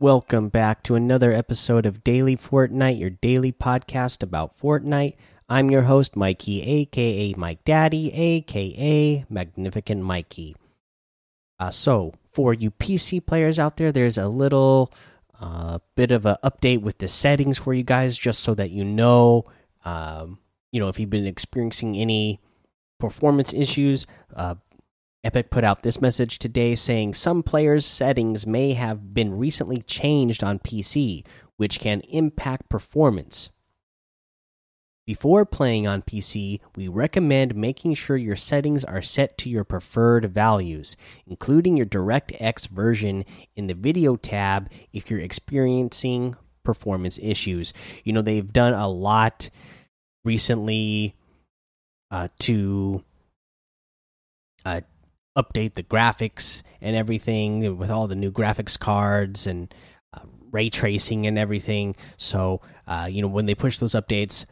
Welcome back to another episode of Daily Fortnite, your daily podcast about Fortnite. I'm your host, Mikey, aka Mike Daddy, aka Magnificent Mikey. Uh, so, for you PC players out there, there's a little uh, bit of an update with the settings for you guys, just so that you know, um, you know, if you've been experiencing any performance issues. Uh, Epic put out this message today saying some players' settings may have been recently changed on PC, which can impact performance. Before playing on PC, we recommend making sure your settings are set to your preferred values, including your DirectX version in the video tab if you're experiencing performance issues. You know, they've done a lot recently uh, to uh, update the graphics and everything with all the new graphics cards and uh, ray tracing and everything. So, uh, you know, when they push those updates,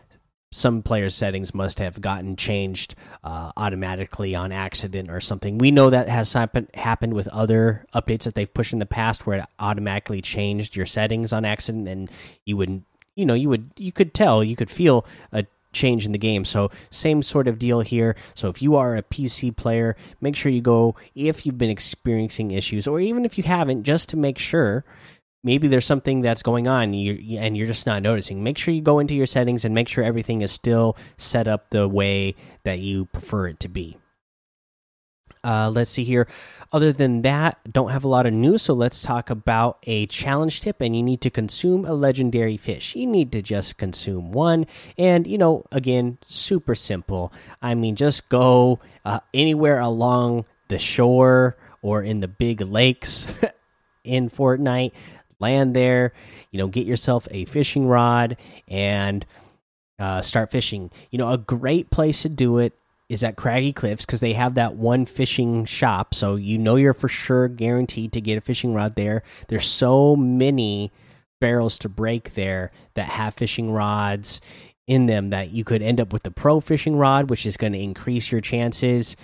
some players' settings must have gotten changed uh, automatically on accident or something. We know that has happen happened with other updates that they've pushed in the past, where it automatically changed your settings on accident, and you wouldn't, you know, you would, you could tell, you could feel a change in the game. So, same sort of deal here. So, if you are a PC player, make sure you go if you've been experiencing issues, or even if you haven't, just to make sure. Maybe there's something that's going on and you're just not noticing. Make sure you go into your settings and make sure everything is still set up the way that you prefer it to be. Uh, let's see here. Other than that, don't have a lot of news, so let's talk about a challenge tip. And you need to consume a legendary fish. You need to just consume one, and you know, again, super simple. I mean, just go uh, anywhere along the shore or in the big lakes in Fortnite. Land there, you know, get yourself a fishing rod and uh, start fishing. You know, a great place to do it is at Craggy Cliffs because they have that one fishing shop. So you know you're for sure guaranteed to get a fishing rod there. There's so many barrels to break there that have fishing rods in them that you could end up with the pro fishing rod, which is going to increase your chances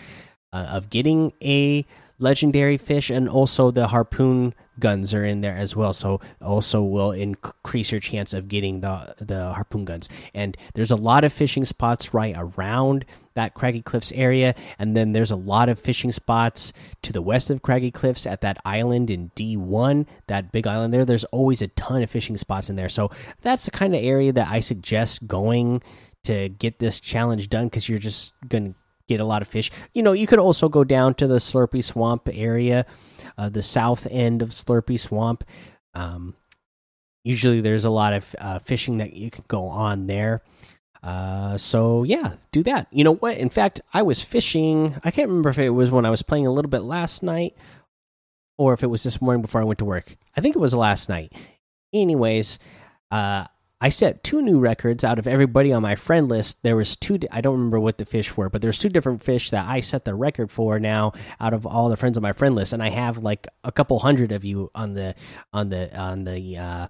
uh, of getting a legendary fish, and also the harpoon guns are in there as well. So also will increase your chance of getting the the harpoon guns. And there's a lot of fishing spots right around that Craggy Cliffs area, and then there's a lot of fishing spots to the west of Craggy Cliffs at that island in D1, that big island there. There's always a ton of fishing spots in there. So that's the kind of area that I suggest going to get this challenge done because you're just going to get a lot of fish. You know, you could also go down to the Slurpy Swamp area, uh, the south end of Slurpy Swamp. Um, usually, there's a lot of uh, fishing that you can go on there. Uh, so yeah, do that. You know what? In fact, I was fishing. I can't remember if it was when I was playing a little bit last night or if it was this morning before I went to work. I think it was last night. Anyways, uh, I set two new records out of everybody on my friend list. There was two. I don't remember what the fish were, but there's two different fish that I set the record for now out of all the friends on my friend list, and I have like a couple hundred of you on the on the on the uh,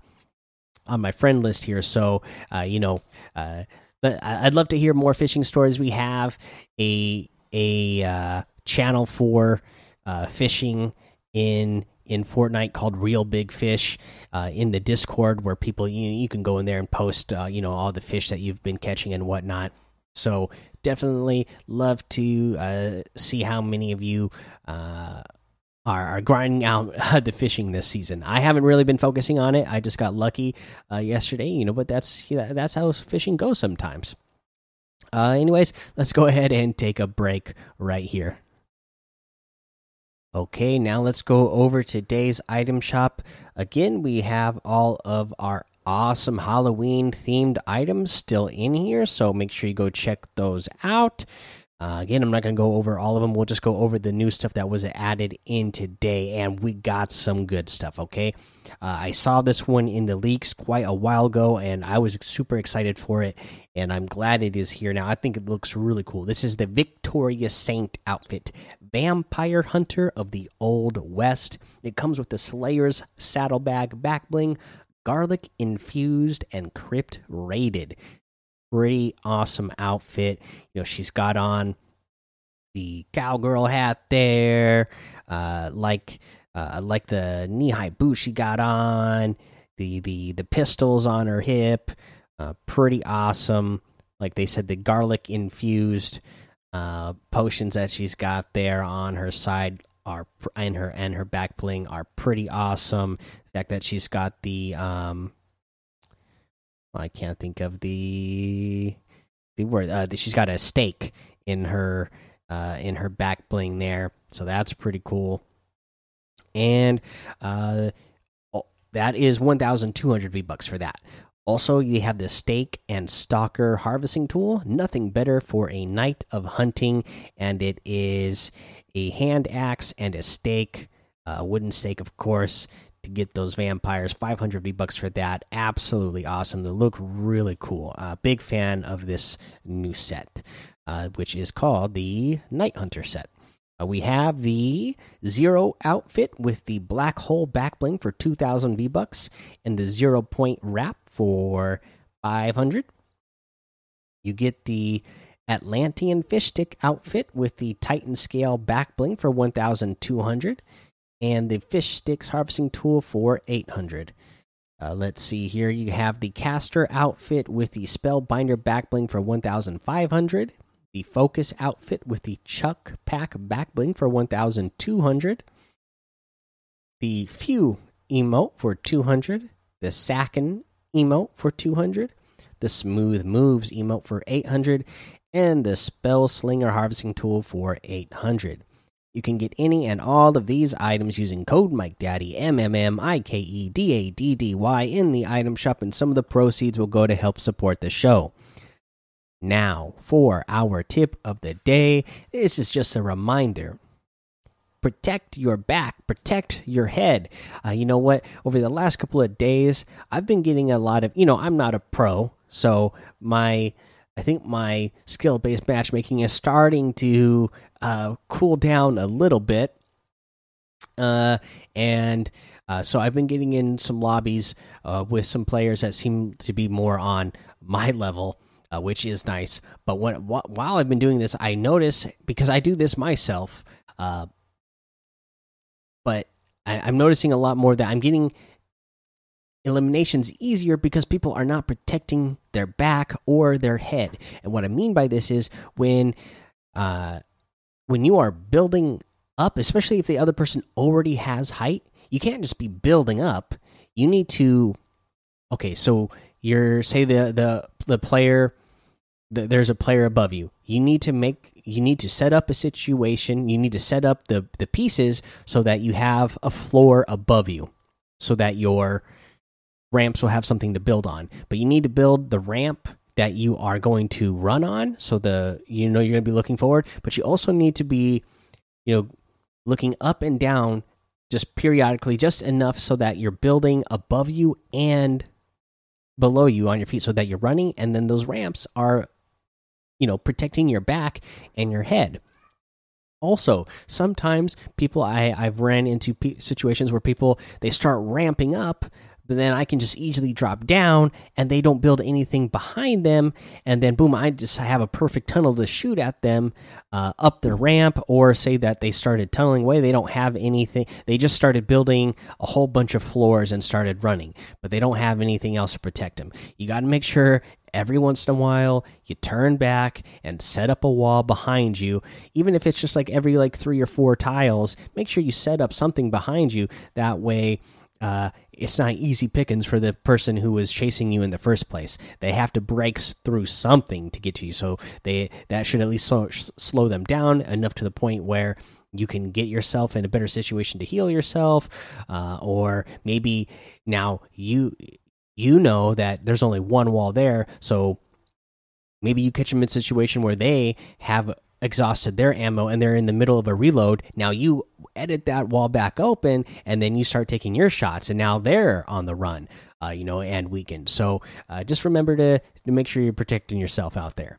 on my friend list here. So uh, you know, uh, but I'd love to hear more fishing stories. We have a a uh, channel for uh, fishing in in Fortnite called Real Big Fish uh, in the Discord, where people you you can go in there and post uh, you know all the fish that you've been catching and whatnot. So definitely love to uh, see how many of you uh, are, are grinding out the fishing this season. I haven't really been focusing on it. I just got lucky uh, yesterday, you know, but that's that's how fishing goes sometimes. Uh, anyways, let's go ahead and take a break right here. Okay, now let's go over today's item shop. Again, we have all of our awesome Halloween themed items still in here, so make sure you go check those out. Uh, again, I'm not going to go over all of them. We'll just go over the new stuff that was added in today, and we got some good stuff. Okay, uh, I saw this one in the leaks quite a while ago, and I was super excited for it, and I'm glad it is here now. I think it looks really cool. This is the Victoria Saint outfit, Vampire Hunter of the Old West. It comes with the Slayer's saddlebag back bling, garlic infused, and crypt rated. Pretty awesome outfit. You know, she's got on the cowgirl hat there, uh, like uh, like the knee high boot she got on, the the the pistols on her hip, uh, pretty awesome. Like they said, the garlic infused uh, potions that she's got there on her side are and her and her back bling are pretty awesome. The fact that she's got the um, I can't think of the the word. Uh, she's got a stake in her uh, in her back bling there, so that's pretty cool. And uh, oh, that is one thousand two hundred V bucks for that. Also, you have the stake and stalker harvesting tool. Nothing better for a night of hunting, and it is a hand axe and a stake, a wooden stake, of course, to get those vampires. 500 V bucks for that. Absolutely awesome. They look really cool. Uh, big fan of this new set, uh, which is called the Night Hunter set. Uh, we have the zero outfit with the black hole back bling for 2000 V bucks and the zero point wrap for 500. You get the Atlantean fish stick outfit with the Titan scale back bling for 1200 and the fish sticks harvesting tool for 800. Uh, let's see here. You have the caster outfit with the spellbinder back bling for 1500 the Focus outfit with the Chuck Pack back bling for 1,200, the Few emote for 200, the Sacken emote for 200, the Smooth Moves emote for 800, and the Spell Slinger Harvesting Tool for 800. You can get any and all of these items using code Mike Daddy M M M I K E D A D D Y in the item shop, and some of the proceeds will go to help support the show. Now, for our tip of the day, this is just a reminder protect your back, protect your head. Uh, you know what? Over the last couple of days, I've been getting a lot of, you know, I'm not a pro, so my, I think my skill based matchmaking is starting to uh, cool down a little bit. Uh, and uh, so I've been getting in some lobbies uh, with some players that seem to be more on my level uh, which is nice. But when while I've been doing this, I notice because I do this myself, uh, but I, am noticing a lot more that I'm getting eliminations easier because people are not protecting their back or their head. And what I mean by this is when uh, when you are building up, especially if the other person already has height, you can't just be building up. You need to okay, so you're say the the the player th there's a player above you. You need to make you need to set up a situation. You need to set up the the pieces so that you have a floor above you, so that your ramps will have something to build on. But you need to build the ramp that you are going to run on, so the you know you're going to be looking forward. But you also need to be, you know, looking up and down just periodically, just enough so that you're building above you and below you on your feet so that you're running and then those ramps are you know protecting your back and your head. Also sometimes people i i've ran into situations where people they start ramping up but then I can just easily drop down and they don't build anything behind them. And then, boom, I just have a perfect tunnel to shoot at them uh, up the ramp, or say that they started tunneling away. They don't have anything, they just started building a whole bunch of floors and started running, but they don't have anything else to protect them. You got to make sure every once in a while you turn back and set up a wall behind you even if it's just like every like three or four tiles make sure you set up something behind you that way uh, it's not easy pickings for the person who was chasing you in the first place. They have to break through something to get to you, so they that should at least slow, slow them down enough to the point where you can get yourself in a better situation to heal yourself, uh, or maybe now you you know that there's only one wall there, so maybe you catch them in a situation where they have exhausted their ammo and they're in the middle of a reload. Now you edit that wall back open and then you start taking your shots, and now they're on the run, uh, you know, and weakened. So uh, just remember to, to make sure you're protecting yourself out there.